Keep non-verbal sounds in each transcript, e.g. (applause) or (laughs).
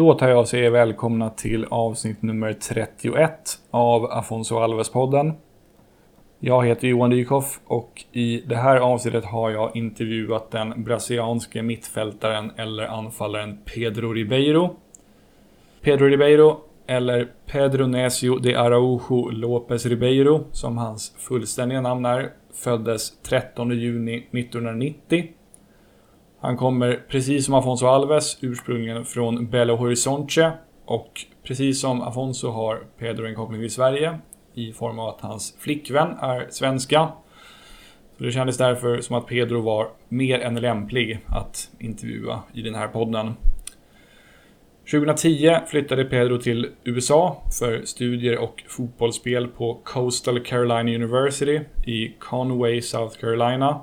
Då tar jag och säger välkomna till avsnitt nummer 31 av Afonso Alves-podden. Jag heter Johan Dykhoff och i det här avsnittet har jag intervjuat den brasilianske mittfältaren eller anfallaren Pedro Ribeiro. Pedro Ribeiro, eller Pedro Necio de Araujo López Ribeiro, som hans fullständiga namn är, föddes 13 juni 1990 han kommer, precis som Afonso Alves, ursprungligen från Belo Horizonte. Och precis som Afonso har Pedro en koppling till Sverige i form av att hans flickvän är svenska. Så det kändes därför som att Pedro var mer än lämplig att intervjua i den här podden. 2010 flyttade Pedro till USA för studier och fotbollsspel på Coastal Carolina University i Conway, South Carolina.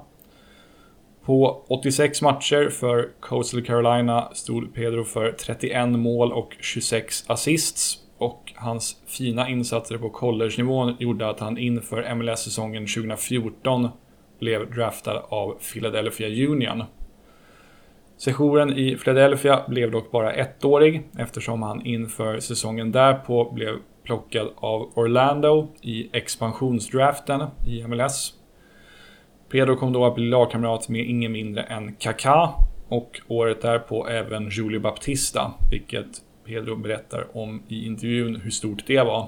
På 86 matcher för Coastal Carolina stod Pedro för 31 mål och 26 assists. Och hans fina insatser på college-nivån gjorde att han inför MLS-säsongen 2014 blev draftad av Philadelphia Union. Sessionen i Philadelphia blev dock bara ettårig eftersom han inför säsongen därpå blev plockad av Orlando i expansionsdraften i MLS Pedro kom då att bli lagkamrat med ingen mindre än Kaká och året därpå även Julio Baptista, vilket Pedro berättar om i intervjun hur stort det var.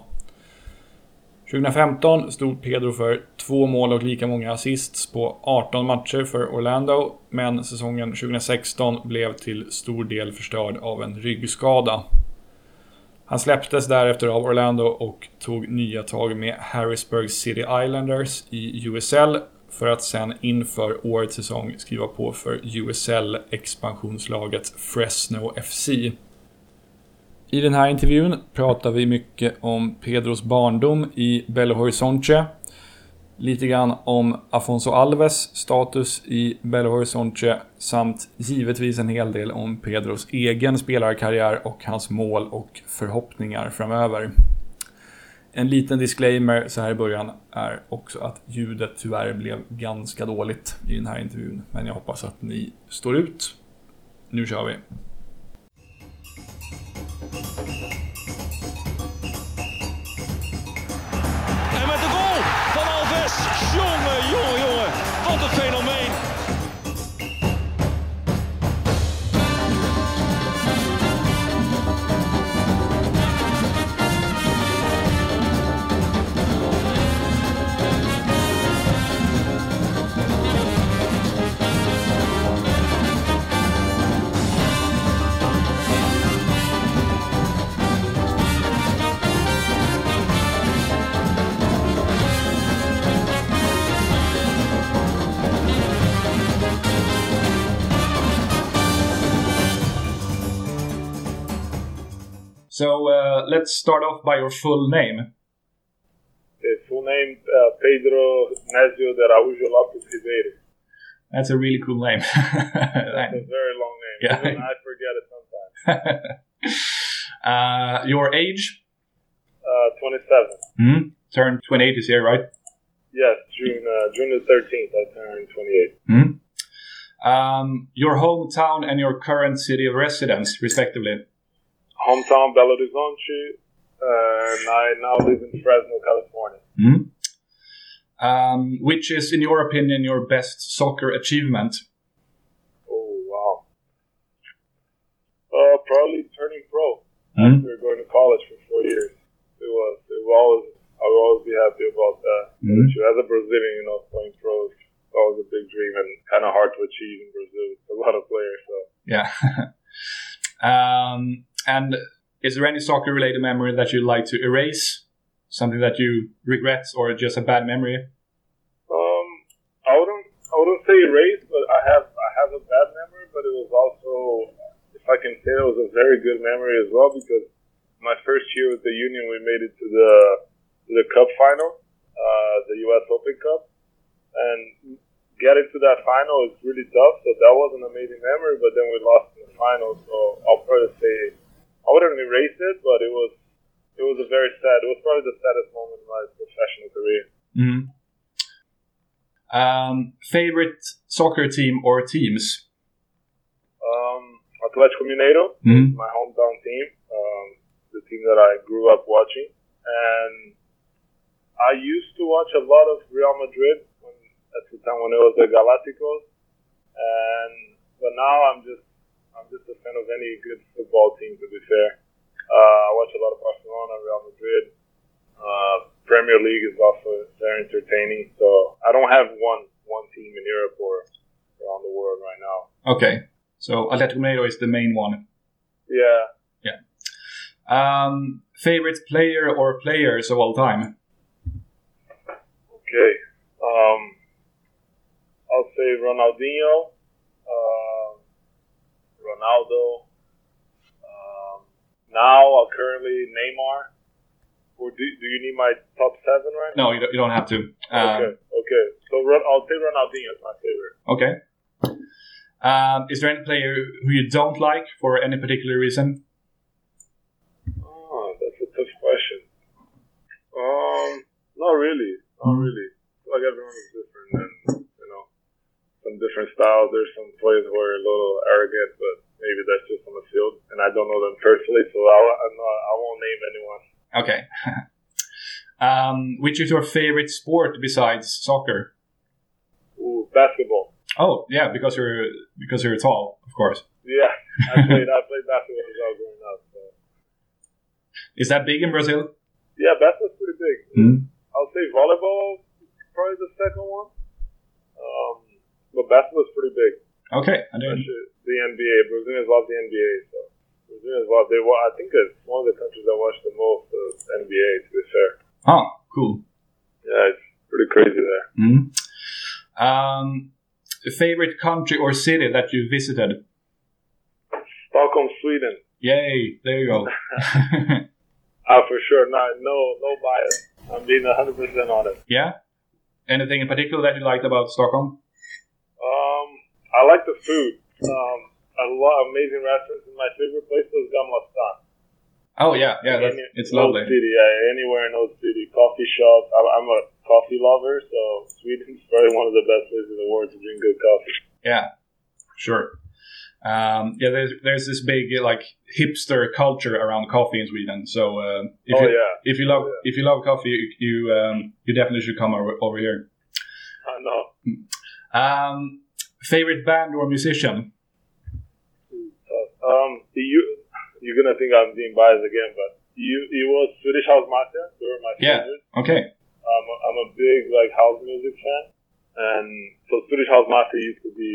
2015 stod Pedro för två mål och lika många assists på 18 matcher för Orlando, men säsongen 2016 blev till stor del förstörd av en ryggskada. Han släpptes därefter av Orlando och tog nya tag med Harrisburg City Islanders i USL för att sen inför årets säsong skriva på för USL-expansionslaget Fresno FC. I den här intervjun pratar vi mycket om Pedros barndom i Belo Horizonte. Lite grann om Afonso Alves status i Belo Horizonte samt givetvis en hel del om Pedros egen spelarkarriär och hans mål och förhoppningar framöver. En liten disclaimer så här i början är också att ljudet tyvärr blev ganska dåligt i den här intervjun. Men jag hoppas att ni står ut. Nu kör vi! Let's start off by your full name. His full name uh, Pedro Necio de Araújo Lopes Ribeiro. That's a really cool name. (laughs) That's a very long name. Yeah. Even I forget it sometimes. (laughs) uh, your age? Uh, 27. Hmm? Turned 28 this year, right? Yes, June uh, June the 13th. I turned 28. Hmm? Um, your hometown and your current city of residence, respectively. Hometown Belo Horizonte, and I now live in Fresno, California. Hmm? Um, which is, in your opinion, your best soccer achievement? Oh wow. Uh, probably turning pro Hmm? after going to college for four years. It was. It will always. I will always be happy about that. Mhm. As a Brazilian, you know, playing pro is always a big dream and kind of hard to achieve in Brazil. It's a lot of players, so. Yeah. (laughs) um, and is there any soccer related memory that you'd like to erase? Something that you regret or just a bad memory? Um, I wouldn't, I wouldn't say erase, but I have, I have a bad memory. But it was also, if I can say, it was a very good memory as well because my first year with the Union, we made it to the, to the Cup final, uh, the U.S. Open Cup, and getting to that final is really tough. So that was an amazing memory. But then we lost in the final, so I'll probably say I wouldn't erase it, but it was, it was a very sad. It was probably the saddest moment in my professional career. Mm. Um, favorite soccer team or teams? Um, Atletico Mineiro, Mhm. my hometown team, um, the team that I grew up watching, and I used to watch a lot of Real Madrid when, at the time when it was the Galácticos, and but now I'm just I'm just a fan of any good football team. To be fair, uh, I watch a lot of Barcelona, Real Madrid. Uh, Premier League is also very entertaining. So I don't have one one team in Europe or around the world right now. Okay. So Atletico Mineiro is the main one. Yeah, Um, favorite player or players of all time? Okay. Um, I'll say Ronaldinho, uh, Ronaldo. Um, now, uh, currently Neymar. Or do, do you need my top seven right now? No, you don't, you don't have to. Um, Okay. Okay. So I'll say Ronaldinho is my favorite. Okay. Um, is there any player who you don't like for any particular reason? Oh, that's a tough question. Um, not really. Not really. Like everyone is different, and some different styles. There's some players who are a little arrogant, but maybe that's just on the field, and I don't know them personally, so I, I'm not, I won't name anyone. Okay. (laughs) um, which is your favorite sport besides soccer? Ooh, basketball. Oh, yeah, because you're because you're tall, of course. Yeah, I (laughs) played. I played basketball as well growing up. So. Is that big in Brazil? Yeah, basketball's pretty big. Hmm. I'll say volleyball, probably the second one. But basketball's pretty big. Okay, I didn't. The NBA. Brazilians love the NBA, so Brazilians love. They wa- I think it's one of the countries that watch the most of NBA. To be fair, Oh, cool. yeah, it's pretty crazy there. Hmm. Um, favorite country or city that you visited? Stockholm, Sweden. Yay! There you go. (laughs) (laughs) Ah, for sure. Not no no bias. I'm being 100 percent honest. yeah. Anything in particular that you liked about Stockholm? Um, I like the food. Um, a lot of amazing restaurants. And my favorite place was Gamla Stan. Oh yeah, yeah, that's, it's Old lovely. City, yeah, anywhere in Old City. Coffee shops. I'm, I'm a coffee lover, so Sweden's probably one of the best places in the world to drink good coffee. Yeah, sure. Um, yeah, there's there's this big uh, like hipster culture around coffee in Sweden. So uh, if oh you yeah, if you love Oh, if you love coffee, you you, um, you definitely should come over, over here. I know. Um, favorite band or musician? Um, you you're gonna think I'm being biased again, but you you was Swedish House Mafia. They were my Yeah. favorite. Okay. Um, I'm a big like house music fan, and so Swedish House Mafia used to be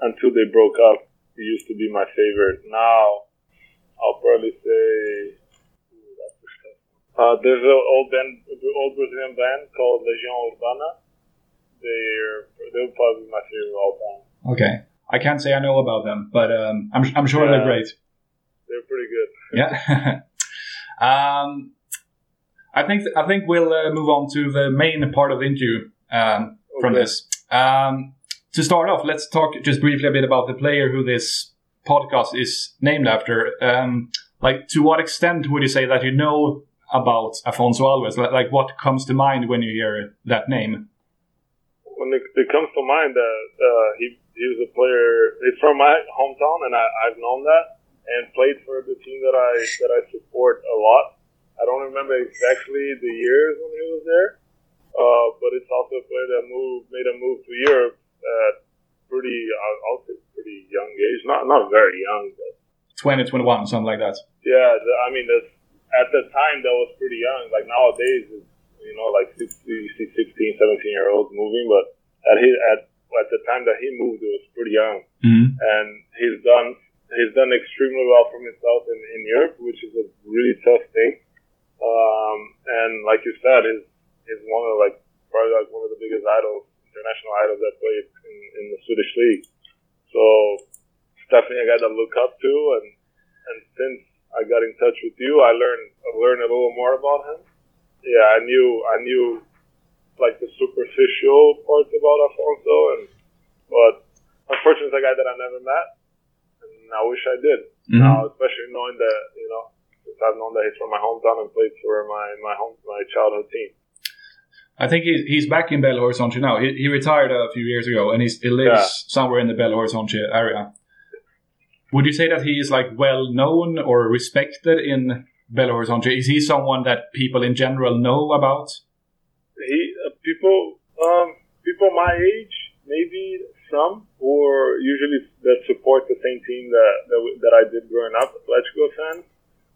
until they broke up. It used to be my favorite. Now I'll probably say. ooh, that's a tough one. Uh, there's an old band, old Brazilian band called Legião Urbana. They're they'll probably be my favorite all time. Okay. I can't say I know about them, but um, I'm I'm sure they're great. They're pretty good. (laughs) Yeah. (laughs) um, I think I think we'll uh, move on to the main part of the interview um, from this. Um, to start off, let's talk just briefly a bit about the player who this podcast is named after. Um, like, to what extent would you say that you know about Afonso Alves? Like what comes to mind when you hear that name? When it, it comes to mind that uh, he he was a player. He's from my hometown, and I, I've known that and played for the team that I that I support a lot. I don't remember exactly the years when he was there, uh, but it's also a player that moved made a move to Europe at pretty I'll say pretty young age. Not not very young, but 2021, something like that. yeah. The, I mean, that's, at the time that was pretty young. Like nowadays, it's, you know, like 16, 16, 17 year olds moving, but at his at at the time that he moved, it was pretty young, Mm-hmm. and he's done he's done extremely well for himself in, in Europe, which is a really tough thing. Um, and like you said, is is one of like probably like one of the biggest idols, international idols that played in, in the Swedish league. So it's definitely a guy to look up to, and and since I got in touch with you, I learned I learned a little more about him. Yeah, I knew I knew like the superficial parts about Afonso, and but unfortunately, it's a guy that I never met, and I wish I did. Mhm. Now, especially knowing that you know, since I've known that he's from my hometown and played for my my home my childhood team. I think he's, he's back in Belo Horizonte now. He, he retired a few years ago, and he's, he lives Yeah. somewhere in the Belo Horizonte area. would you say that he is like well known or respected in Belo Horizonte? Is he someone that people in general know about? He um, people my age maybe some or usually that support the same team that that, that I did growing up, Atletico fans.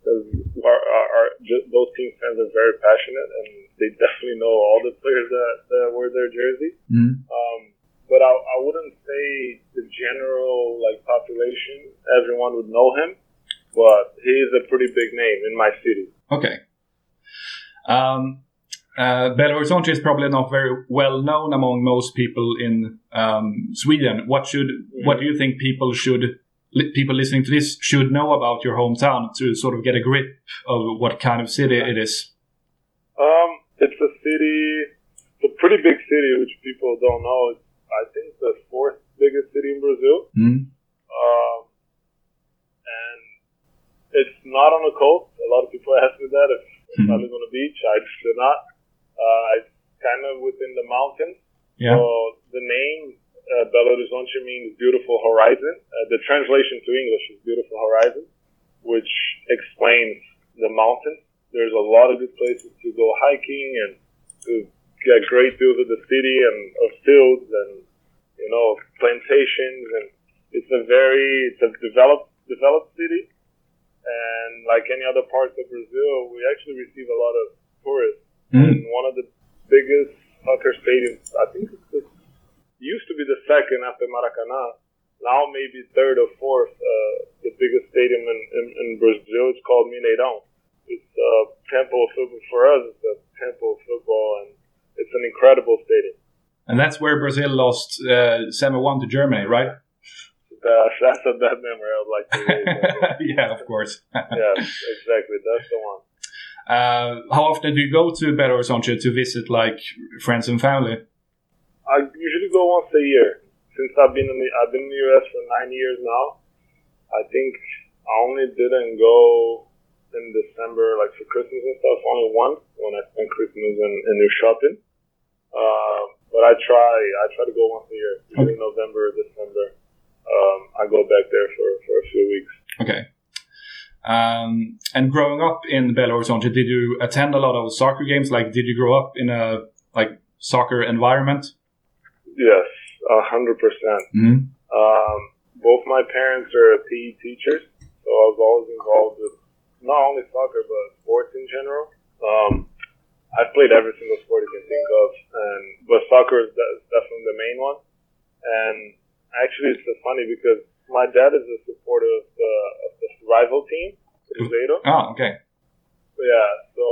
Because our, our, our, those team fans are very passionate and they definitely know all the players that, that wear their jersey. Mm. Um, but I, I wouldn't say the general like population everyone would know him, but he is a pretty big name in my city. Okay. Um, uh, Belo Horizonte is probably not very well known among most people in um, Sweden. What should mm-hmm. what do you think people should li- people listening to this should know about your hometown to sort of get a grip of what kind of city it is? Um, it's a city, it's a pretty big city, which people don't know. It's I think the fourth biggest city in Brazil. Mm. Um, and it's not on the coast. A lot of people ask me that if, mm. I live on the beach. I do not. Uh, it's kind of within the mountains. Yeah. So the name uh, Belo Horizonte means beautiful horizon. Uh, the translation to English is beautiful horizon, which explains the mountains. There's a lot of good places to go hiking and to get great views of the city and of fields and you know plantations and it's a very it's a developed developed city and like any other parts of Brazil we actually receive a lot of tourists mm. and one of the biggest soccer stadiums I think it's the, used to be the second after Maracanã now maybe third or fourth uh, the biggest stadium in, in, in Brazil it's called Mineirão it's a temple of football for us it's a temple of football and it's an incredible stadium. And that's where Brazil lost uh, 7 1 to Germany, right? Uh, that's a bad memory I would like to (laughs) yeah, of course. (laughs) yeah, exactly. That's the one. Uh, how often do you go to Belo Horizonte to visit like friends and family? I usually go once a year. Since I've been in the I've been in the US for nine years now. I think I only didn't go in December, like for Christmas and stuff, only once when I spent Christmas in, in New Shopping. Uh, but I try, I try to go once a year. Usually okay. November, December. Um, I go back there for, for a few weeks. Okay. Um, and growing up in Belo Horizonte, did you attend a lot of soccer games? Like, did you grow up in a like soccer environment? Yes, a hundred percent. Mm-hmm. Um, both my parents are PE teachers, so I was always involved with not only soccer but sports in general. Um, I've played every single sport you can think of, and but soccer is definitely the main one. And actually, it's funny because my dad is a supporter of the, of the rival team, Cruzeiro. Oh, okay. Yeah, so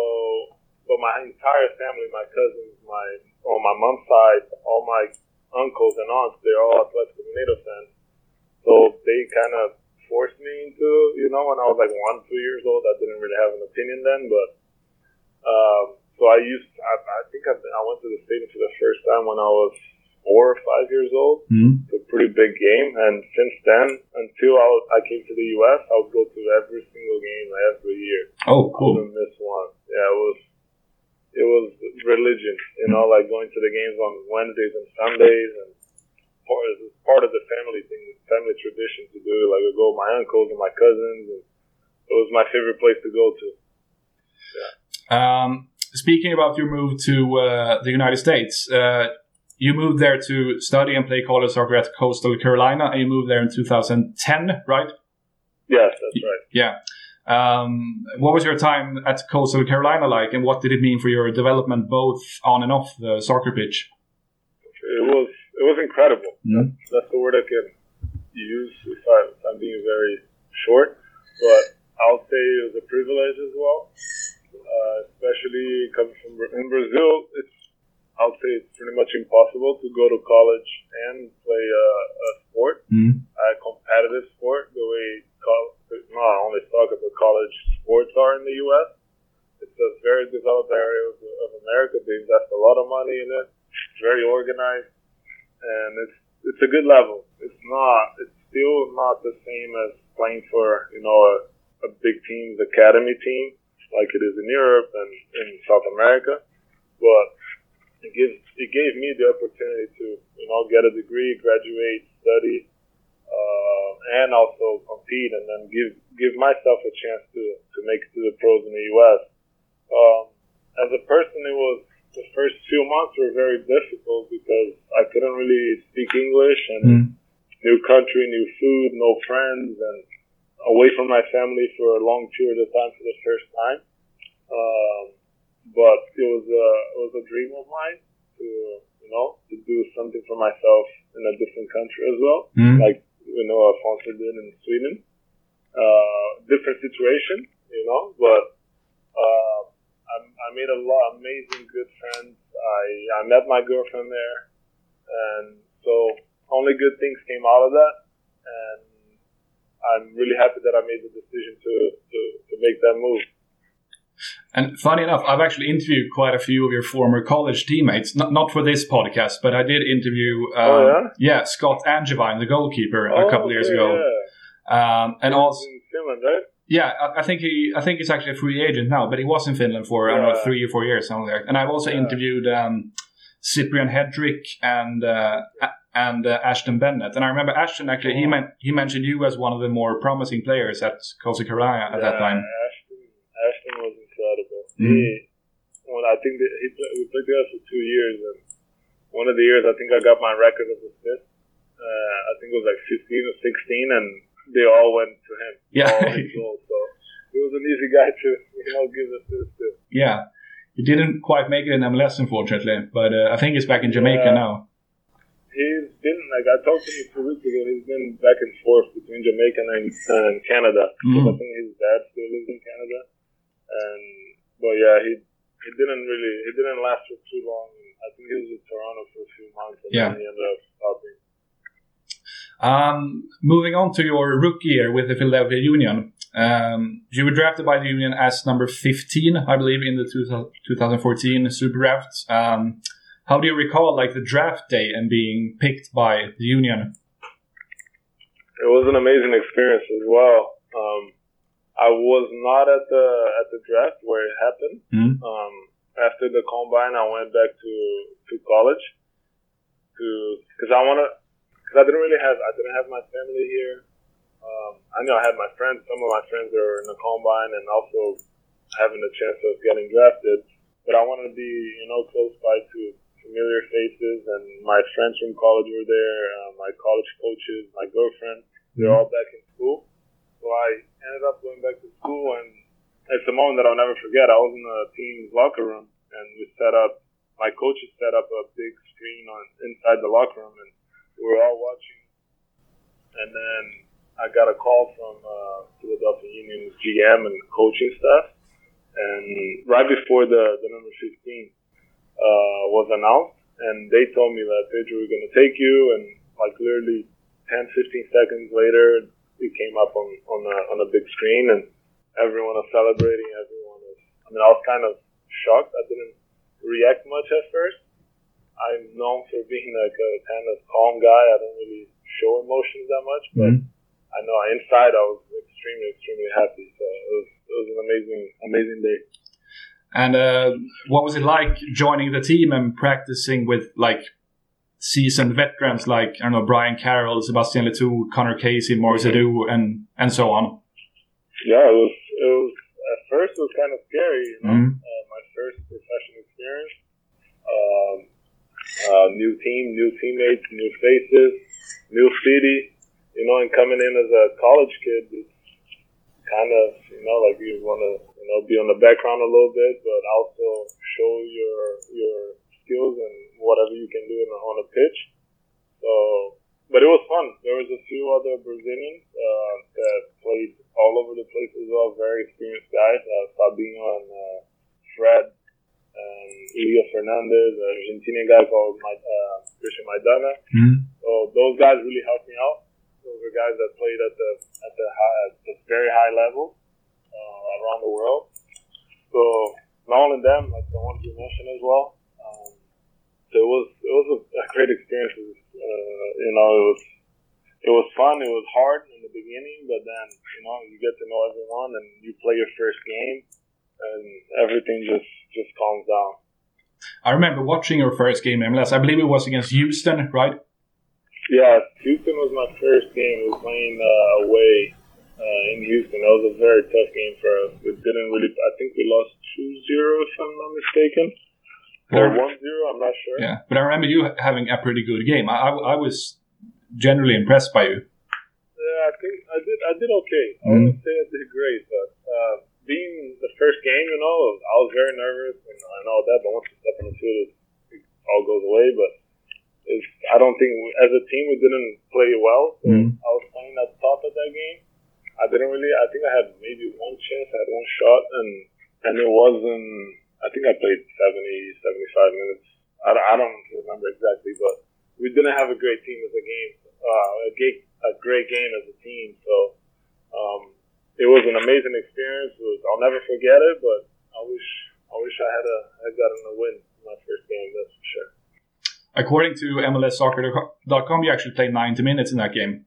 but my entire family, my cousins, my on my mom's side, all my uncles and aunts, they're all Atletico Mineiro fans. So they kind of forced me into, you know, when I was like one, two years old. I didn't really have an opinion then, but um, so I used. I, I think I, I went to the stadium for the first time when I was four or five years old. Mm-hmm. It's a pretty big game, and since then, until I, was, I came to the U.S., I would go to every single game every year. Oh, cool! I didn't miss one. Yeah, it was it was religion, you know, like going to the games on Wednesdays and Sundays, and part of, part of the family thing, family tradition to do. Like I go with my uncles and my cousins, and it was my favorite place to go to. Yeah. Um, speaking about your move to uh, the United States, uh, you moved there to study and play college soccer at Coastal Carolina, and you moved there in 2010, right? Yes, that's right. Yeah. Um, what was your time at Coastal Carolina like, and what did it mean for your development, both on and off the soccer pitch? It was it was incredible. Mm-hmm. That's, that's, the word I can use if, I, if I'm being very short. But I'll say it was a privilege as well, uh, especially coming from in Brazil. It's I'll say it's pretty much impossible to go to college and play a, a sport, mm-hmm. a competitive sport, the way not only soccer but college sports are in the U.S. It's a very developed area of, of America. They invest a lot of money in it. It's very organized and it's it's a good level. It's not. It's still not the same as playing for you know a, a big team's academy team like it is in Europe and in South America, but it gives it gave me the opportunity to you know get a degree, graduate, study, uh, and also compete and then give give myself a chance to to make it to the pros in the U.S. Um, as a person, it was the first few months were very difficult because I couldn't really speak English and Mm. new country, new food, no friends, and away from my family for a long period of time for the first time. Um, but it was a it was a dream of mine to you know to do something for myself in a different country as well, Mm. like you know Afonso did in Sweden. Uh, different situation, you know, but uh, I, I made a lot amazing good friends. I I met my girlfriend there, and so only good things came out of that, and I'm really happy that I made the decision to to, to make that move. And funny enough, I've actually interviewed quite a few of your former college teammates. Not, not for this podcast, but I did interview. Um, Oh, yeah? Scott Angevine, the goalkeeper, a couple of years yeah, ago, yeah. um, and also in Finland, right? yeah, I, I think he I think he's actually a free agent now, but he was in Finland for I don't know three or four years, something like. that. And I've also Yeah. interviewed um, Cyprian Hedrick and uh, and uh, Ashton Bennett. And I remember Ashton actually he meant he mentioned you as one of the more promising players at Coastal Carolina at that Yeah, time. Ashton, Ashton was incredible. Mhm. When I think that he played, we played together for two years, and one of the years I think I got my record as assist. Uh, I think it was like 15 or 16, and they all went to him. Yeah. (laughs) goals. So he was an easy guy to you know give assists to. Yeah. He didn't quite make it in MLS, unfortunately, but uh, I think he's back in Jamaica Yeah. now. He's been like I talked to him two weeks ago. He's been back and forth between Jamaica and, and Canada. 'Cause I think his dad still lives in Canada, and but yeah, he he didn't really he didn't last for too long. I think he was in Toronto for a few months, and Yeah. then he ended up stopping. Um, moving on to your rookie year with the Philadelphia Union. Um, you were drafted by the Union as number 15, I believe, in the 2000 2014 Super Draft. Um, how do you recall like the draft day and being picked by the Union? It was an amazing experience as well. Um, I was not at the at the draft where it happened. Mhm. Um, after the combine, I went back to to college to because I want to because I didn't really have I didn't have my family here. Um, I know I had my friends. Some of my friends are in the combine and also having the chance of getting drafted. But I wanted to be you know close by to familiar faces and my friends from college were there. Uh, my college coaches, my girlfriend, they're all back in school. I ended up going back to school, and it's a moment that I'll never forget. I was in the team's locker room, and we set up. My coaches set up a big screen on inside the locker room, and we were all watching. And then I got a call from uh, Philadelphia Union's GM and coaching staff, and right before the the number 15 uh, was announced, and they told me that Pedro, we're going to take you, and like literally 10, 15 seconds later, it came up on on a, on a big screen, and everyone was celebrating. Everyone was. I mean, I was kind of shocked. I didn't react much at first. I'm known for being like a kind of calm guy. I don't really show emotions that much, but Mhm. I know inside I was extremely, extremely happy. So it was it was an amazing, amazing day. And uh, what was it like joining the team and practicing with like seasoned veterans like I don't know Brian Carroll, Sebastien Le Toux, Connor Casey, Maurice Edu, and and so on? Yeah, it was. It was at first it was kind of scary. You know, Mhm. uh, my first professional experience. Um, uh, new team, new teammates, new faces, new city. You know, and coming in as a college kid, it's kind of you know like you want to you know be on the background a little bit, but also show your your skills and whatever you can do in on a pitch. So, but it was fun. There was a few other Brazilians uh, that played all over the place as well. Very experienced guys. Uh, Fabinho and uh, Fred and Leo Fernandes, an Argentinian guy called My, uh, Cristian Maidana. Mhm. So those guys really helped me out. Those were guys that played at the at the high, at the very high level uh, around the world. So not only them, like the ones you mentioned as well. So it was it was a, a great experience. It was, uh, you know, it was it was fun. It was hard in the beginning, but then you know you get to know everyone and you play your first game, and everything just just calms down. I remember watching your first game MLS. I believe it was against Houston, right? Yeah, Houston was my first game. We were playing uh, away uh, in Houston. That was a very tough game for us. We didn't really. I think we lost 2-0 if I'm not mistaken, or Or- 1-0. I'm not sure. Yeah, but I remember you having a pretty good game. I, I, I was generally impressed by you. Yeah, I think I did. I did okay. I Mhm. wouldn't say I did great, but uh, being the first game, you know, I was very nervous and, and all that. But once you step on the field, it, it all goes away. But it's, I don't think as a team we didn't play well. So Mhm. I was playing at the top of that game. I didn't really. I think I had maybe one chance. I had one shot, and and it wasn't. I think I played 70, 75 minutes. I, don't- I don't remember exactly, but we didn't have a great team as a game. Uh, a great a great game as a team. So um, it was an amazing experience. Was, I'll never forget it. But I wish I wish I had a had gotten a win in my first game. That's for sure. According to MLSsoccer.com, you actually played 90 minutes in that game.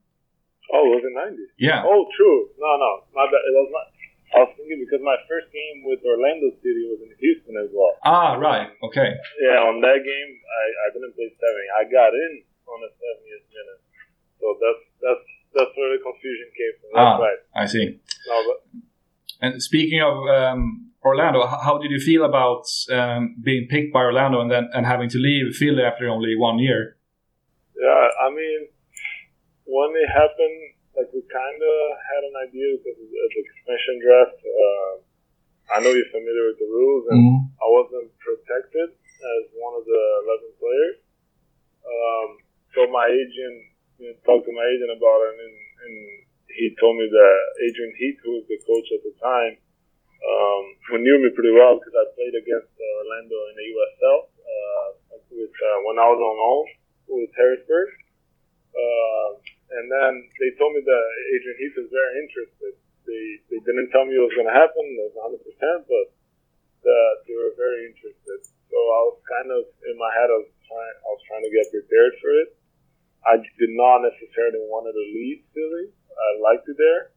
Oh, was it ninety? Yeah. Oh, true. No, no, my bad. It was not. I was thinking because my first game with Orlando City was in Houston as well. Ah, right. Okay. Yeah, on that game, I, I didn't play 70. I got in on the 70th minute. So that's that's that's where the confusion came from. That's Ah, right. I see. No, but And speaking of um, Orlando, how did you feel about um, being picked by Orlando and then and having to leave Philly after only one year? yeah, I mean, when it happened, like we kind of had an idea because the the expansion draft. Uh, I know you're familiar with the rules, and Mm. I wasn't protected as one of the 11 players. Um, so my agent, you know, talked to my agent about it, and, and he told me that Adrian Heath, who was the coach at the time, um, who knew me pretty well because I played against uh, Orlando in the USL uh, with, uh, when I was on loan with Harrisburg. Uh, and then they told me that Adrian Heath was very interested. They, they didn't tell me it was going to happen, it was 100%, but that they were very interested. So I was kind of in my head. I was trying. I was trying to get prepared for it. I did not necessarily want to leave Philly. I liked it there.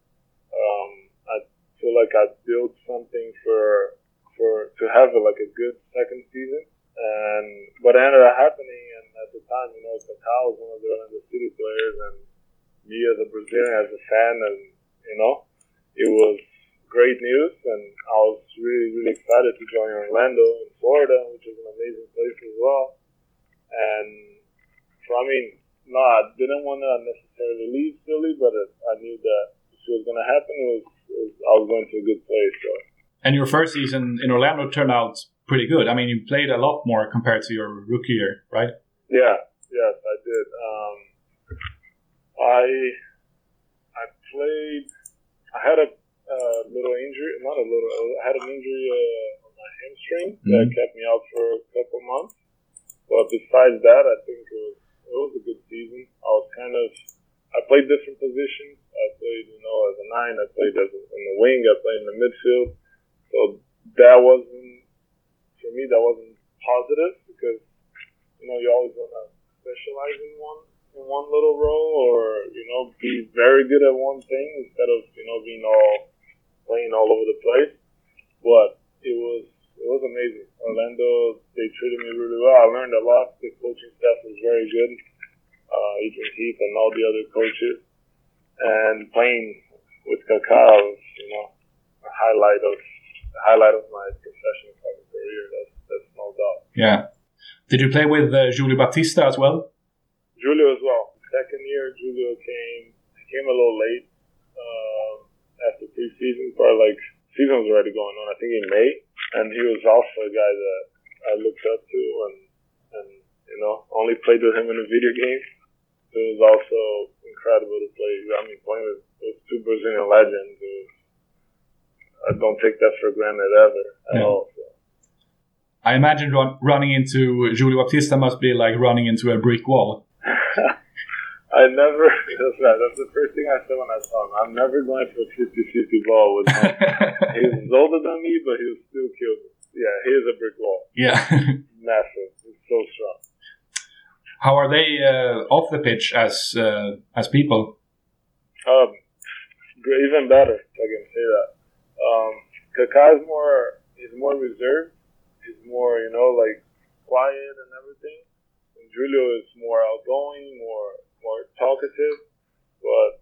Um, I feel like I built something for for to have like a good second season. And what ended up happening, and at the time, you know, Kaká was one of the Orlando City players, and me as a Brazilian, as a fan, and you know, it was great news, and I was really, really excited to join Orlando in Florida, which is an amazing place as well. And so, I mean, no, I didn't want to necessarily leave Philly, but it, I knew that if it was going to happen, it was, it was I was going to a good place. So And your first season in Orlando turned out pretty good. I mean, you played a lot more compared to your rookie year, right? yeah, yes, I did. Um, I I played. I had a uh, little injury, not a little. I had an injury uh, on my hamstring that Mhm. kept me out for a couple months. But besides that, I think it was it was a good season. I was kind of I played different positions. I played, you know, as a nine. I played as a, in the wing. I played in the midfield. So that wasn't for me. That wasn't positive because you know you always want to specialize in one in one little role or you know be very good at one thing instead of you know being all playing all over the place. But it was it was amazing. Orlando they treated me really well. I learned a lot. The coaching staff was very good. Uh, Adrian Heath and all the other coaches, and playing with Kaká was you know a highlight of a highlight of my professional career. That's that's no doubt. Yeah. Did you play with uh, Julio Baptista as well? Julio as well. Second year, Julio came. He came a little late um, after preseason. but like season was already going on. I think in May, and he was also a guy that I looked up to, and and you know only played with him in a video game. It was also incredible to play. I mean, playing with, with two Brazilian legends. Was, I don't take that for granted ever at Yeah. all. So. I imagine run, running into Julio Baptista must be like running into a brick wall. I never, that's right, that's the first thing I said when I saw him. I'm never going for a 50-50 ball with him. (laughs) he's older than me, but he was still kill me. Yeah, he is a brick wall. yeah. (laughs) Massive. He's so strong. How are they uh, off the pitch as uh, as people? Um, even better, if I can say that. Um, Kaká's more, he's more reserved. He's more, you know, like quiet and everything. Julio is more outgoing, more more talkative, but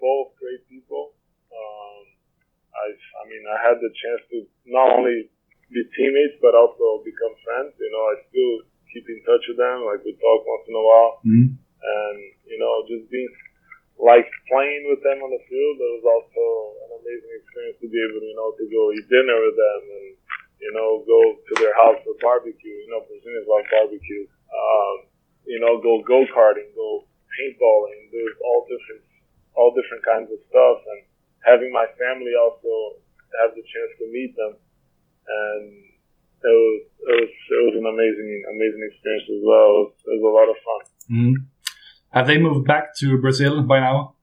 both great people. Um, I, I mean, I had the chance to not only be teammates, but also become friends. You know, I still keep in touch with them. Like we talk once in a while, Mm. and you know, just being like playing with them on the field. It was also an amazing experience to be able, you know, to go eat dinner with them and you know, go to their house for barbecue. You know, Brazilians love barbecue. Um, you know, go go karting, go paintballing. There's all different all different kinds of stuff, and having my family also have the chance to meet them, and it was it was it was an amazing amazing experience as well. It was, it was a lot of fun. Mm. Have they moved back to Brazil by now?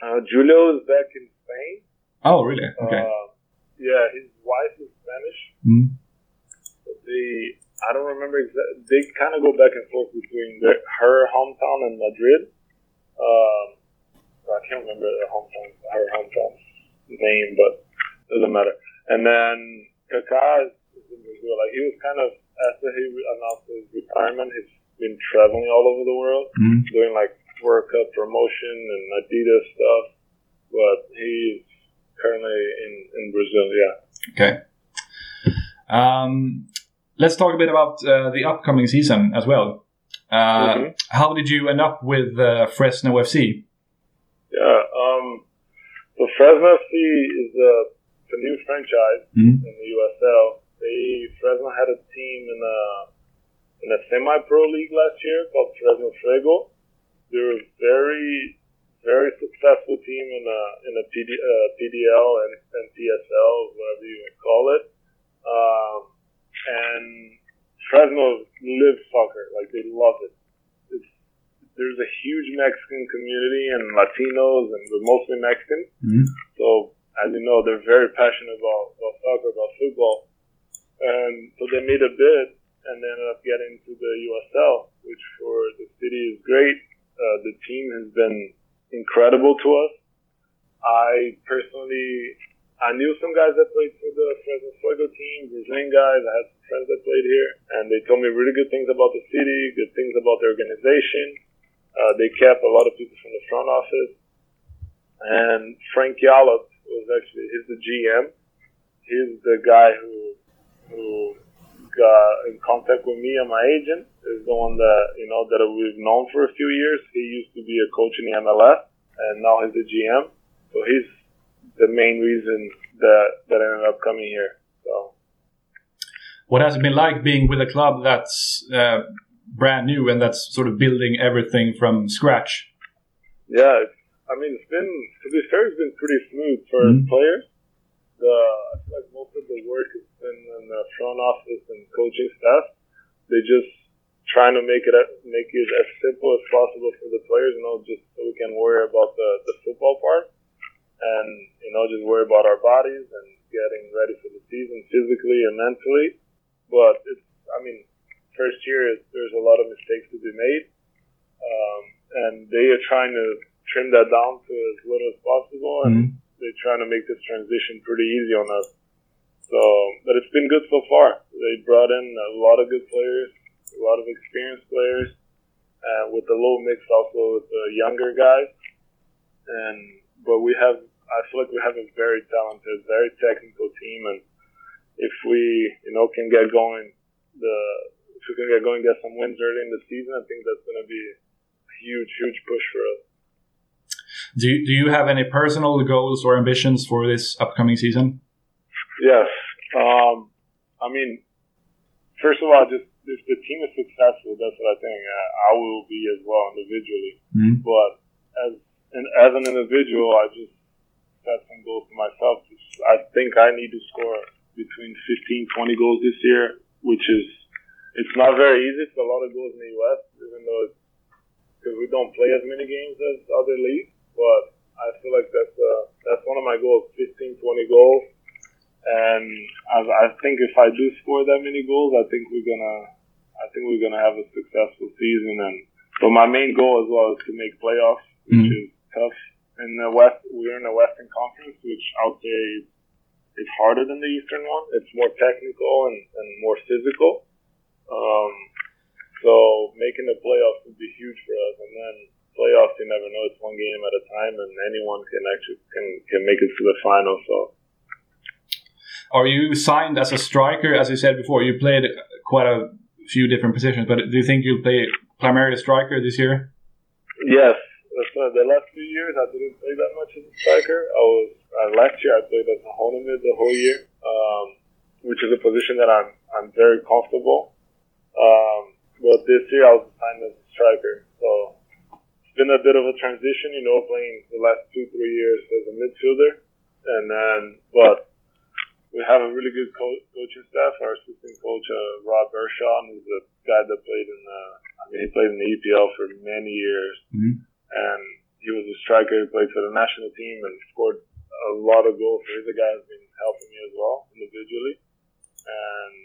Uh, Julio is back in Spain. Oh, really? Okay. Uh, yeah, his wife is Spanish. Mm. But they, I don't remember exactly. They kind of go back and forth between their, her hometown and Madrid. Um, I can't remember the hometown, her hometown name, but doesn't matter. And then Kaká is in Brazil. Like he was kind of after he announced his retirement, he's been traveling all over the world, Mm. doing like World Cup promotion and Adidas stuff. But he's currently in in Brazil. Yeah. Okay. Um, let's talk a bit about uh, the upcoming season as well. Uh, Mhm. How did you end up with uh, Fresno FC? Yeah. Um, so Fresno FC is a, a new franchise Mhm. in the USL. They Fresno had a team in a in a semi-pro league last year called Fresno Fuego. They were a very very successful team in a in a PD, uh, PDL and, and PSL, whatever you call it. Um, and Fresno lives soccer, like they love it. It's, there's a huge Mexican community and Latinos, and we're mostly Mexican. Mhm. So as you know, they're very passionate about, about soccer, about football, and so they made a bid and they ended up getting to the USL, which for the city is great. Uh, the team has been incredible to us. I personally, I knew some guys that played for the Fresno Fuego team, Brazilian guys. I had some friends that played here, and they told me really good things about the city, good things about the organization. Uh, they kept a lot of people from the front office, and Frank Yallop was actually he's the GM. He's the guy who who got in contact with me and my agent. Is the one that you know that we've known for a few years. He used to be a coach in the MLS, and now he's the GM. So he's the main reason that that I ended up coming here. So What has it been like being with a club that's uh, brand new and that's sort of building everything from scratch? yeah, it's, I mean it's been to be fair, it's been pretty smooth for Mhm. players. The like most of the work has been in the front office and coaching staff. They just trying to make it make it as simple as possible for the players, you know, just so we can worry about the the football part and you know just worry about our bodies and getting ready for the season physically and mentally. But it's I mean, first year there's a lot of mistakes to be made, um, and they are trying to trim that down to as little as possible, and Mhm. they're trying to make this transition pretty easy on us. So, but it's been good so far. They brought in a lot of good players, a lot of experienced players, uh, with the low mix also with the younger guys. And but we have, I feel like we have a very talented, very technical team, and if we, you know, can get going, the if we can get going, get some wins early in the season, I think that's going to be a huge, huge push for us. Do you, do you have any personal goals or ambitions for this upcoming season? Yes. Um, I mean, first of all, just if the team is successful, that's what I think. Uh, I will be as well individually. Mhm. But as an as an individual, I just set some goals for myself. I think I need to score between 15, 20 goals this year, which is it's not very easy. It's a lot of goals in the U.S. Even though it's because we don't play as many games as other leagues, but I feel like that's uh, that's one of my goals: 15, 20 goals. And I, I think if I do score that many goals, I think we're gonna, I think we're gonna have a successful season. And but my main goal as well is to make playoffs, which Mhm. is tough. In the West, we're in the Western Conference, which I would say is, is harder than the Eastern one. It's more technical and, and more physical. Um, So making the playoffs would be huge for us. And then playoffs, you never know. It's one game at a time, and anyone can actually can can make it to the final. So. Are you signed as a striker? As you said before, you played quite a few different positions, but do you think you'll play primarily striker this year? Yes, the few years I didn't play that much as a striker. I was uh, last year I played as a holding mid the whole year, um, which is a position that I'm I'm very comfortable. Um, but this year I was assigned as a striker, so it's been a bit of a transition, you know, playing the last two three years as a midfielder, and then but we have a really good co- coaching staff. Our assistant coach, uh, Rob Earnshaw, who's a guy that played in the, I mean, he played in the EPL for many years, mm-hmm. and he was a striker. He played for the national team and scored a lot of goals. So he's a guy who's been helping me as well individually, and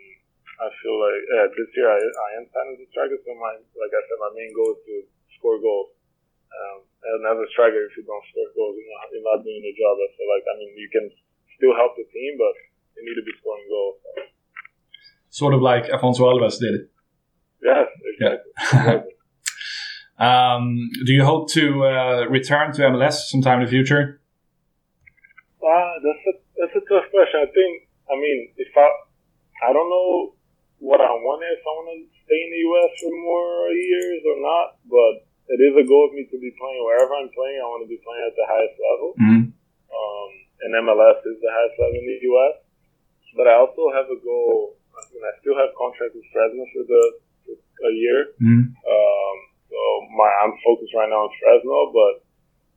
I feel like yeah, this year I, I am signed as a striker. So my, like I said, my main goal is to score goals. Um, and as a striker, if you don't score goals, you're not, you're not doing your job. I feel like I mean you can still help the team, but you need to be scoring goals. Sort of like Afonso Alves did. Yes, exactly. Yeah. (laughs) um, do you hope to uh, return to MLS sometime in the future? Uh, that's a that's a tough question. I think. I mean, if I, I don't know what I want if I want to stay in the U.S. for more years or not, but it is a goal of me to be playing wherever I'm playing. I want to be playing at the highest level. Mm-hmm. Um, and MLS is the highest level in the U.S. But I also have a goal. I mean, I still have contract with Fresno for the for a year. Mm-hmm. Um, so my I'm focused right now on Fresno, but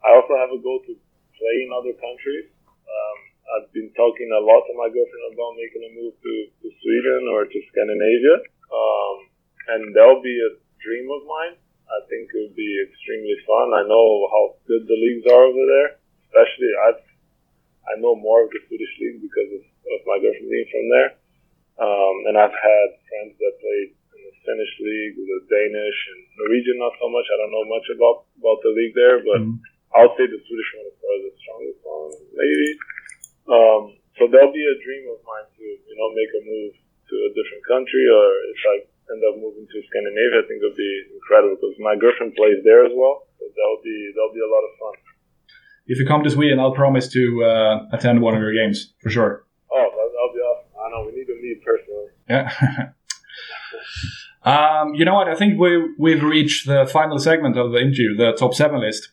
I also have a goal to play in other countries. Um, I've been talking a lot to my girlfriend about making a move to, to Sweden or to Scandinavia, um, and that'll be a dream of mine. I think it would be extremely fun. I know how good the leagues are over there, especially I've I know more of the Swedish league because of, of my girlfriend being from there. Um, and I've had friends that played the Finnish league, the Danish and Norwegian, not so much. I don't know much about, about the league there, but mm. I'll say the Swedish one is probably the strongest one, maybe. Um, so that'll be a dream of mine to, you know, make a move to a different country or if I end up moving to Scandinavia, I think it'll be incredible because my girlfriend plays there as well. So that'll be, that'll be a lot of fun if you come to Sweden, I'll promise to uh, attend one of your games for sure. Oh, that'll be awesome. I know we need to meet personally. Yeah. (laughs) um, you know what? I think we we've reached the final segment of the interview, the top seven list,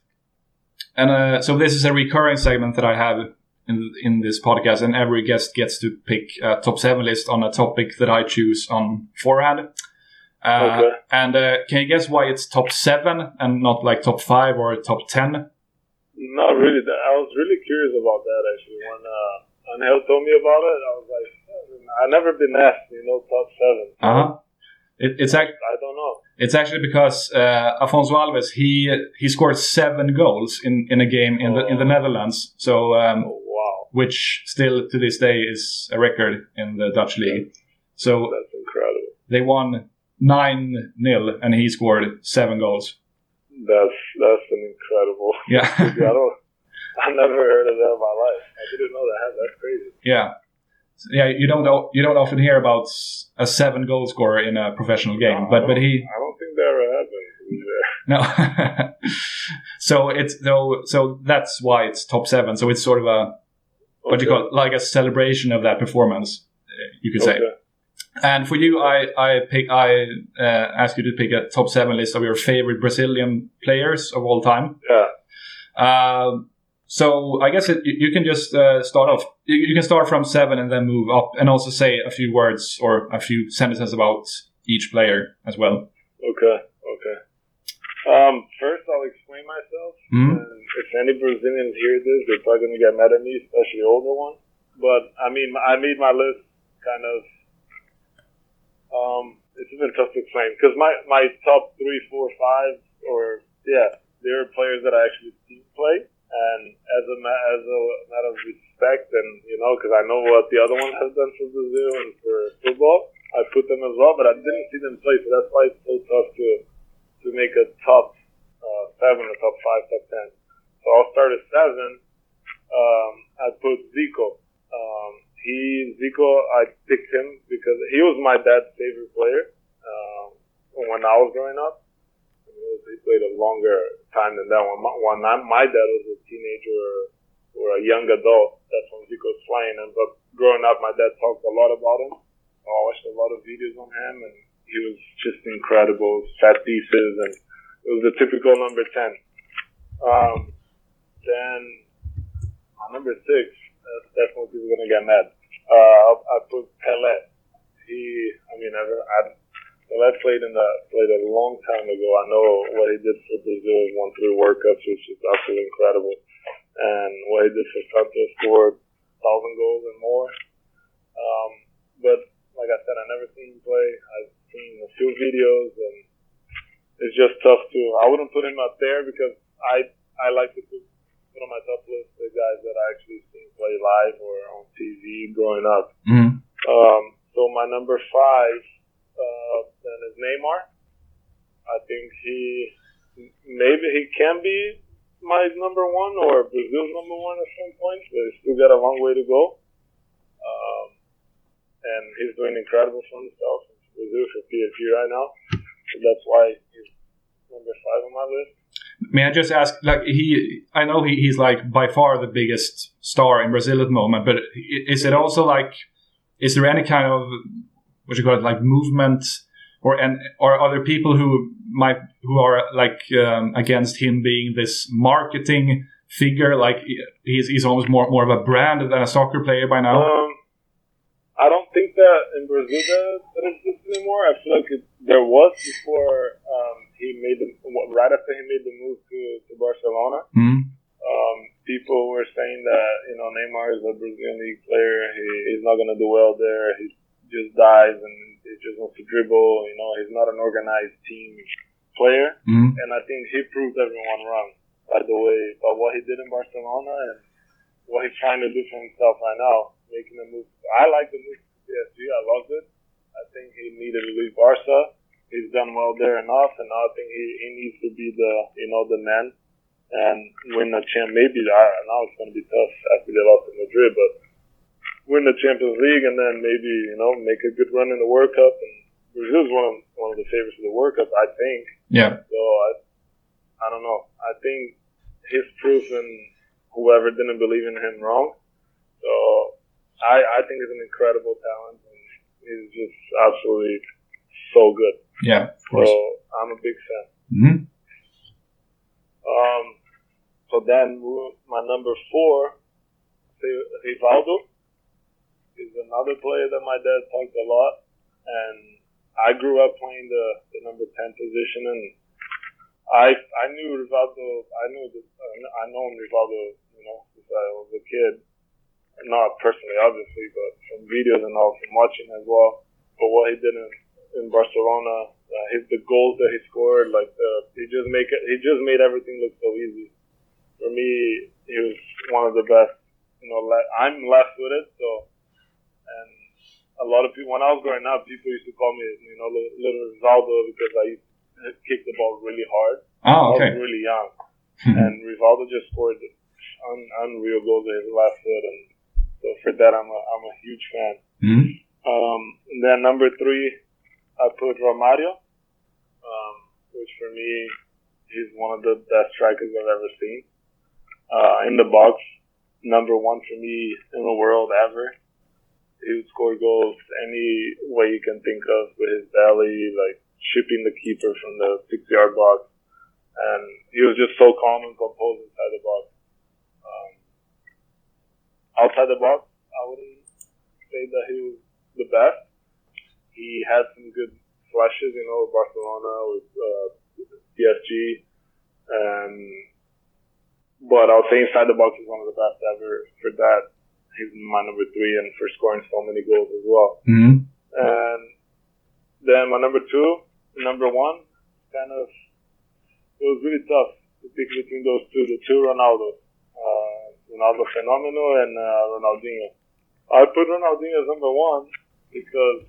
and uh, so this is a recurring segment that I have in in this podcast, and every guest gets to pick a top seven list on a topic that I choose on forehand. Uh, okay. And uh, can you guess why it's top seven and not like top five or top ten? Not really. I was really curious about that actually. When uh, told me about it, I was like, I've never been asked, you know, top seven. Uh huh. It, it's actually I don't know. It's actually because uh, Afonso Alves he he scored seven goals in, in a game in oh. the in the oh. Netherlands. So um, oh, wow. which still to this day is a record in the Dutch league. So that's incredible. They won nine 0 and he scored seven goals. That's that's an incredible. Yeah. (laughs) I don't. I never heard of that in my life. I didn't know that. That's crazy. Yeah. Yeah, you don't you don't often hear about a seven goal scorer in a professional game, no, but but he. I don't think that ever happened. (laughs) No. so it's though. So that's why it's top seven. So it's sort of a what do you call it? Like a celebration of that performance, you could say. And for you, I I pick I uh, ask you to pick a top seven list of your favorite Brazilian players of all time. Yeah. Uh, so I guess it, you can just uh, start off. You, can start from seven and then move up, and also say a few words or a few sentences about each player as well. Okay. Okay. Um, first, I'll explain myself. Mm-hmm. if any Brazilians hear this, they're probably going to get mad at me, especially older ones. But I mean, I made my list kind of um, it's tough to explain because my, my top three, four, five, or yeah, there are players that I actually see play, and as a as a matter of respect, and you know, because I know what the other ones have done for Brazil and for football, I put them as well, but I didn't see them play, so that's why it's so tough to to make a top uh, seven or top five, top ten. So I'll start at seven. Um, I put Zico. Um, he Zico, I picked him because he was my dad's favorite player. Um, when I was growing up. Was, he played a longer time than that. When my, when I, my dad was a teenager or a young adult, that's when he goes flying. And but growing up, my dad talked a lot about him. I watched a lot of videos on him, and he was just incredible. Set pieces, and it was the typical number ten. Um, then my number six, that's definitely people gonna get mad. Uh, I put Pelé. He, I mean, I, I Pelé played in the played a long time ago. I know what he did for Brazil, won three World Cups, which is absolutely incredible, and what he did for Santos, scored thousand goals and more. Um, but like I said, I never seen him play. I've seen a few videos, and it's just tough to. I wouldn't put him up there because I I like to put put on my top list the guys that I actually seen play live or on TV growing up. Mm. Um, so my number five uh, then is Neymar. I think he maybe he can be my number one or Brazil's number one at some point, but he's still got a long way to go. Um, and he's doing incredible for himself in Brazil for PSG right now. So that's why he's number five on my list. May I just ask, like he, I know he, he's like by far the biggest star in Brazil at the moment, but is it also like, is there any kind of what you call it, like movement, or and or other people who might who are like um, against him being this marketing figure, like he's he's almost more more of a brand than a soccer player by now. Um, I don't think that in Brazil that, that exists anymore. I feel like it, there was before um, he made the right after he made the move to, to Barcelona. Mm. Um, people were saying that you know Neymar is a Brazilian league player. He, he's not gonna do well there. He just dives and he just wants to dribble. You know, he's not an organized team player. Mm. And I think he proved everyone wrong. By the way, by what he did in Barcelona and what he's trying to do for himself right now, making a move. I like the move to PSG. I loved it. I think he needed to leave Barca he's done well there enough, and I think he, he needs to be the you know the man and win the champ. Maybe I, now it's going to be tough after they lost to Madrid, but win the Champions League and then maybe you know make a good run in the World Cup. And Brazil's one of one of the favorites of the World Cup, I think. Yeah. So I I don't know. I think he's proven whoever didn't believe in him wrong. So I I think he's an incredible talent and he's just absolutely so good. Yeah, Of So I'm a big fan. Mm-hmm. Um, so then my number four, Rivaldo, is another player that my dad talked a lot, and I grew up playing the, the number ten position, and I I knew Rivaldo. I knew the, I known Rivaldo, you know, since I was a kid. Not personally, obviously, but from videos and all, from watching as well. But what he did in, in Barcelona, uh, his the goals that he scored, like the, he just make it, he just made everything look so easy. For me, he was one of the best. You know, I'm left with it, so and a lot of people when I was growing up, people used to call me, you know, little Rivaldo because I used to kick the ball really hard. Oh, okay. I was really young, (laughs) and Rivaldo just scored un- unreal goals with his left foot, and so for that, I'm a I'm a huge fan. Mm-hmm. Um, and then number three, I put Romario, um, which for me, he's one of the best strikers I've ever seen. Uh, in the box, number one for me in the world ever. He would score goals any way you can think of with his belly, like shipping the keeper from the six yard box. And he was just so calm and composed inside the box. Um, outside the box, I wouldn't say that he was the best. He had some good flashes, you know, with Barcelona, with uh, PSG, and but I'll say inside the box is one of the best ever. For that, he's my number three, and for scoring so many goals as well. Mm-hmm. And then my number two, number one, kind of, it was really tough to pick between those two, the two Ronaldos, uh, Ronaldo Fenomeno and uh, Ronaldinho. I put Ronaldinho as number one because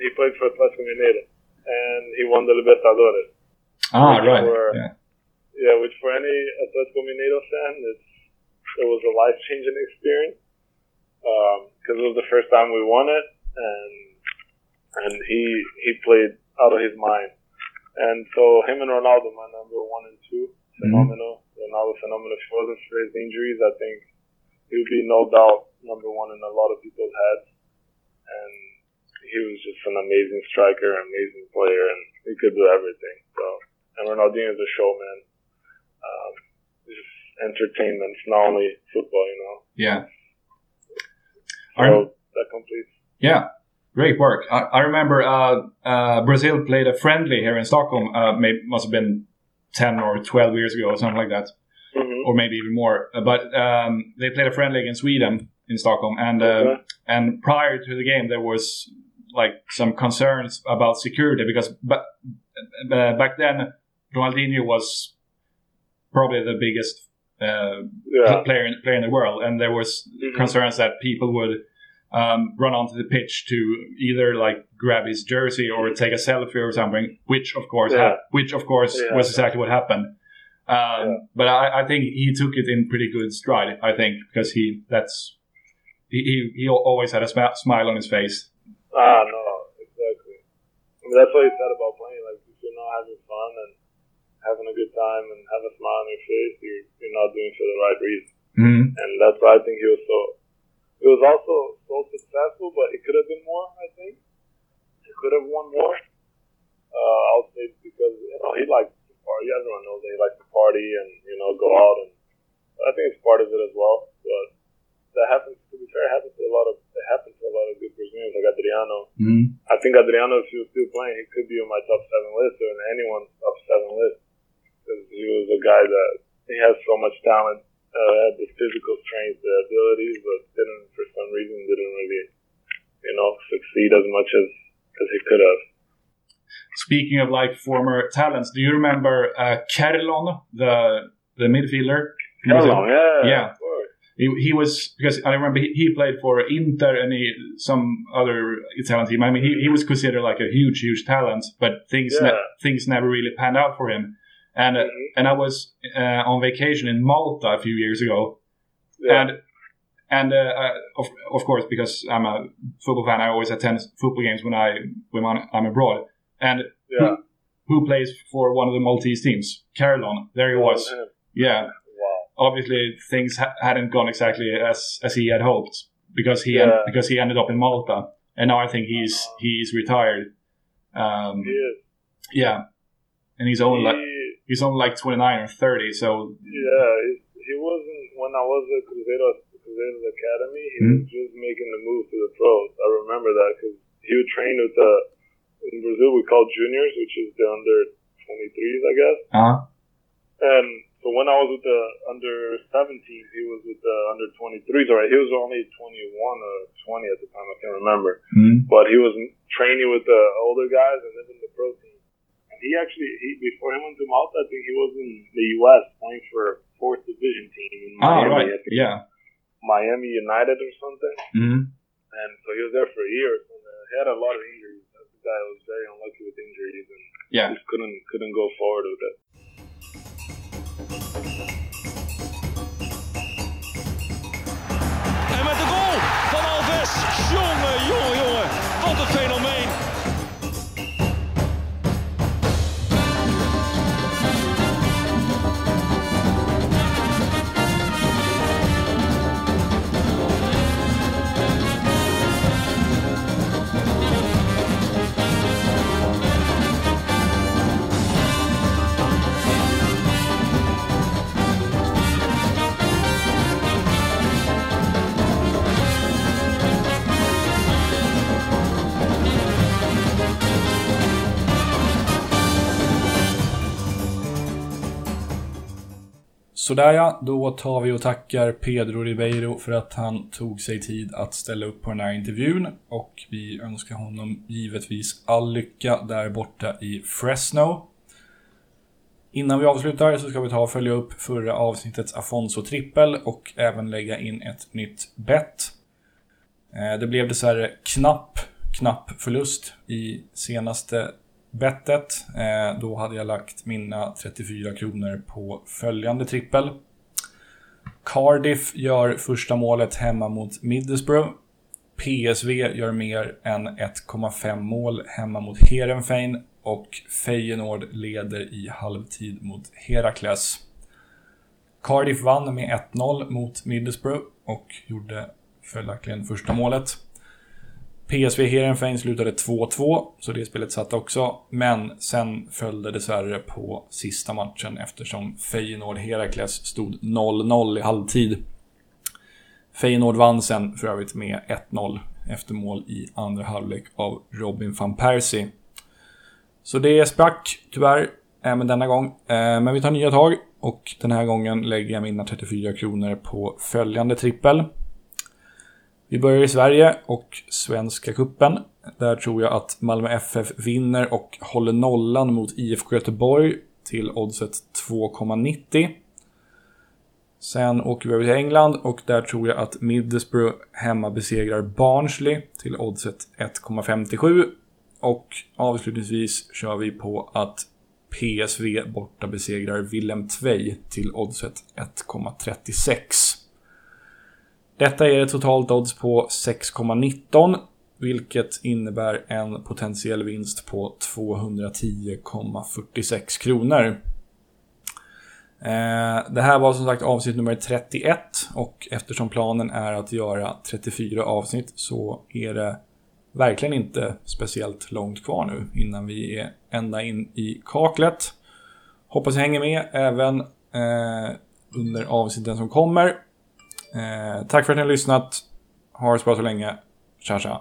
he played for Atlético Mineiro and he won the Libertadores. Ah, right. Yeah. Yeah, which for any Atletico Mineiro fan, it's, it was a life changing experience because it was the first time we won it, and and he he played out of his mind. And so him and Ronaldo, my number one and two, phenomenal. Mm-hmm. Ronaldo phenomenal. If it wasn't for his injuries, I think he would be no doubt number one in a lot of people's heads. And he was just an amazing striker, amazing player, and he could do everything. So, and Ronaldinho is a showman. Um, just entertainment, it's not only football, you know. Yeah. So that completes. Yeah. Great work. I, I remember uh, uh, Brazil played a friendly here in Stockholm. Uh, maybe must have been ten or twelve years ago, or something like that, Mm-hmm. or maybe even more. Uh, But um, they played a friendly against Sweden in Stockholm, and uh, Okay. and prior to the game, there was like some concerns about security because ba- uh, back then Ronaldinho was probably the biggest uh, Yeah. player in, player in the world, and there was Mhm. concerns that people would um, run onto the pitch to either like grab his jersey or take a selfie or something, which of course, Yeah. hap- which of course Yeah. was exactly what happened. Um. But I, I think he took it in pretty good stride. I think because he that's he, he, he always had a smi- smile on his face. Ah, no, exactly. I mean, that's what he said about playing. Like, if you're not having fun and having a good time and have a smile on your face, you're, you're not doing it for the right reason. Mm-hmm. And that's why I think he was so. He was also so successful, but he could have been more. I think he could have won more. Uh, I'll say because you know he likes to party. Everyone knows that he likes to party and you know go out, and I think it's part of it as well. But that happens. To be fair, it happens to a lot of. It happens to a lot of good Brazilians like Adriano. Mm-hmm. I think Adriano, if he was still playing, he could be on my top seven list or in anyone's top seven list because he was a guy that he has so much talent, uh, had the physical strength, the abilities, but didn't for some reason didn't really, you know, succeed as much as as he could have. Speaking of like former talents, do you remember uh, the the midfielder? from yeah, Yeah. He, he was because I remember he, he played for Inter and he, some other Italian team. I mean, he, he was considered like a huge, huge talent, but things ne- things never really panned out for him. And Mhm. and I was uh, on vacation in Malta a few years ago, Yeah. and and uh, of of course because I'm a football fan, I always attend football games when I when I'm- abroad. And yeah. who plays for one of the Maltese teams? Carillon. There he was. Him. Yeah Wow. obviously things ha- hadn't gone exactly as as he had hoped because he Yeah. because he ended up in Malta and now I think he's he's retired. Um, He is. yeah, and he's only like he's only like twenty nine or thirty. So Yeah, he, wasn't when I was at Cruzeiro, Cruzeiro's academy. He Mhm. was just making the move to the pros. I remember that because he would train with the in Brazil we call juniors, which is the under 23s, I guess. uh And so when I was with the under 17s, he was with the under 23s. All right, he was only 21 or 20 at the time. I can't remember, mm but he was training with the older guys and then in the pro team. And he actually, he before he went to Malta, I think he was in the U.S. playing for a fourth division team in ah Miami, right yeah Miami United or something. mm And so he was there for a year. or something. He had a lot of injuries. That's the guy who was very unlucky with injuries and yeah just couldn't couldn't go forward with it. Sådär ja, då tar vi och tackar Pedro Ribeiro för att han tog sig tid att ställa upp på den här intervjun. Och vi önskar honom givetvis all lycka där borta i Fresno. Innan vi avslutar så ska vi ta och följa upp förra avsnittets Afonso trippel och även lägga in ett nytt bett. Eh, det blev dessvärre knapp, knapp förlust i senaste bettet. Eh, Då hade jag lagt mina 34 kronor på följande trippel. Cardiff gör första målet hemma mot Middlesbrough. PSV gör mer än 1,5 mål hemma mot Heerenveen och Feyenoord leder i halvtid mot Herakles. Cardiff vann med 1-0 mot Middlesbrough och gjorde följaktligen första målet. PSV Heerenveen slutade 2-2, så det spelet satt också. Men sen följde dessvärre på sista matchen eftersom Feyenoord Herakles stod 0-0 i halvtid. Feyenoord vann sen för övrigt med 1-0 efter mål i andra halvlek av Robin van Persie. Så det sprack tyvärr eh, även denna gång. Eh, men vi tar nya tag och den här gången lägger jag mina 34 kronor på följande trippel. Vi börjar i Sverige och Svenska Kuppen. Där tror jag att Malmö FF vinner och håller nollan mot IFK Göteborg till oddset 2,90. Sen åker vi över till England och där tror jag att Middlesbrough hemma besegrar Barnsley till oddset 1,57. Och avslutningsvis kör vi på att PSV borta besegrar Willem Tvei till oddset 1,36. Detta är ett totalt odds på 6,19 vilket innebär en potentiell vinst på 210,46 kronor. Eh, det här var som sagt avsnitt nummer 31 och eftersom planen är att göra 34 avsnitt så är det verkligen inte speciellt långt kvar nu innan vi är ända in i kaklet. Hoppas jag hänger med även eh, under avsnitten som kommer. Eh, tack för att ni har lyssnat. Ha det så bra så länge. Tja tja.